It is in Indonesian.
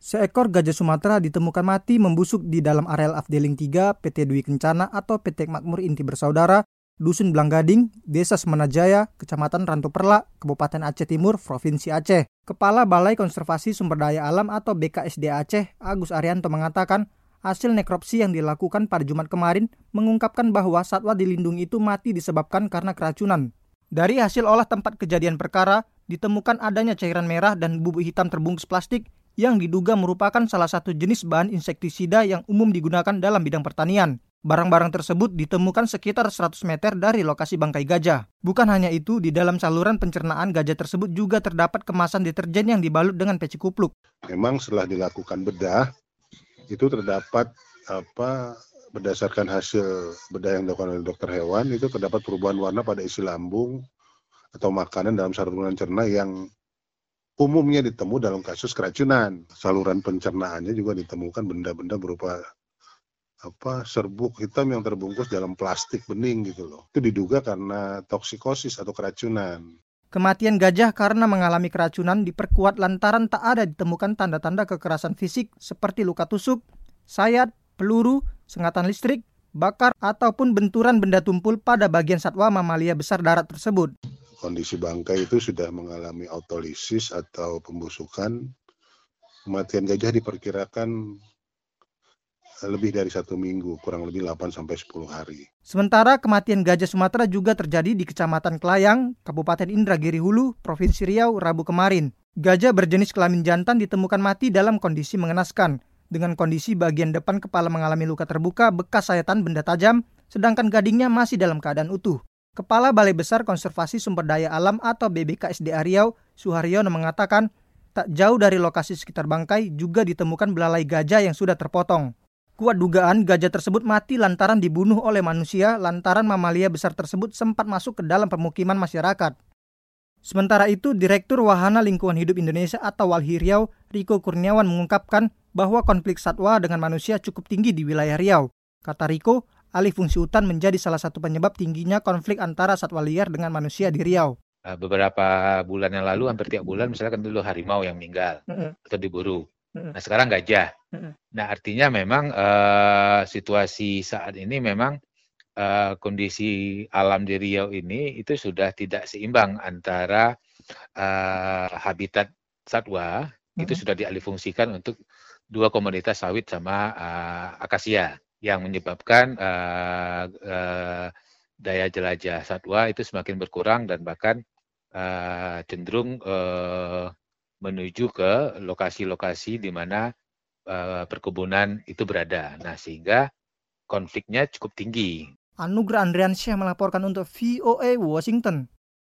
Seekor gajah Sumatera ditemukan mati membusuk di dalam areal Afdeling 3 PT Dwi Kencana atau PT Makmur Inti Bersaudara, Dusun Blanggading, Desa Semenajaya, Kecamatan Rantu Perla, Kabupaten Aceh Timur, Provinsi Aceh. Kepala Balai Konservasi Sumber Daya Alam atau BKSD Aceh, Agus Arianto mengatakan, hasil nekropsi yang dilakukan pada Jumat kemarin mengungkapkan bahwa satwa dilindungi itu mati disebabkan karena keracunan. Dari hasil olah tempat kejadian perkara, ditemukan adanya cairan merah dan bubuk hitam terbungkus plastik yang diduga merupakan salah satu jenis bahan insektisida yang umum digunakan dalam bidang pertanian. Barang-barang tersebut ditemukan sekitar 100 meter dari lokasi bangkai gajah. Bukan hanya itu, di dalam saluran pencernaan gajah tersebut juga terdapat kemasan deterjen yang dibalut dengan peci kupluk. Memang setelah dilakukan bedah, itu terdapat apa berdasarkan hasil bedah yang dilakukan oleh dokter hewan itu terdapat perubahan warna pada isi lambung atau makanan dalam saluran cerna yang umumnya ditemu dalam kasus keracunan. Saluran pencernaannya juga ditemukan benda-benda berupa apa serbuk hitam yang terbungkus dalam plastik bening gitu loh. Itu diduga karena toksikosis atau keracunan. Kematian gajah karena mengalami keracunan diperkuat lantaran tak ada ditemukan tanda-tanda kekerasan fisik seperti luka tusuk, sayat, peluru, sengatan listrik, bakar, ataupun benturan benda tumpul pada bagian satwa mamalia besar darat tersebut kondisi bangkai itu sudah mengalami autolisis atau pembusukan. Kematian gajah diperkirakan lebih dari satu minggu, kurang lebih 8 sampai 10 hari. Sementara kematian gajah Sumatera juga terjadi di Kecamatan Kelayang, Kabupaten Indragiri Hulu, Provinsi Riau, Rabu kemarin. Gajah berjenis kelamin jantan ditemukan mati dalam kondisi mengenaskan, dengan kondisi bagian depan kepala mengalami luka terbuka bekas sayatan benda tajam, sedangkan gadingnya masih dalam keadaan utuh. Kepala Balai Besar Konservasi Sumber Daya Alam atau BBKSDA Riau, Suharyono mengatakan, tak jauh dari lokasi sekitar bangkai juga ditemukan belalai gajah yang sudah terpotong. Kuat dugaan gajah tersebut mati lantaran dibunuh oleh manusia lantaran mamalia besar tersebut sempat masuk ke dalam pemukiman masyarakat. Sementara itu, Direktur Wahana Lingkungan Hidup Indonesia atau Walhi Riau, Riko Kurniawan mengungkapkan bahwa konflik satwa dengan manusia cukup tinggi di wilayah Riau. Kata Riko, alih fungsi hutan menjadi salah satu penyebab tingginya konflik antara satwa liar dengan manusia di Riau. Eh, beberapa bulan yang lalu, hampir tiap bulan, misalnya kan dulu harimau yang meninggal mm -hmm. atau diburu. Mm -hmm. Nah sekarang gajah. Mm -hmm. Nah artinya memang uh, situasi saat ini memang uh, kondisi alam di Riau ini itu sudah tidak seimbang antara uh, habitat satwa itu sudah dialihfungsikan untuk dua komoditas sawit sama uh, akasia yang menyebabkan uh, uh, daya jelajah satwa itu semakin berkurang dan bahkan uh, cenderung uh, menuju ke lokasi-lokasi di mana uh, perkebunan itu berada. Nah, sehingga konfliknya cukup tinggi. Anugerah Andriansyah melaporkan untuk VOA Washington.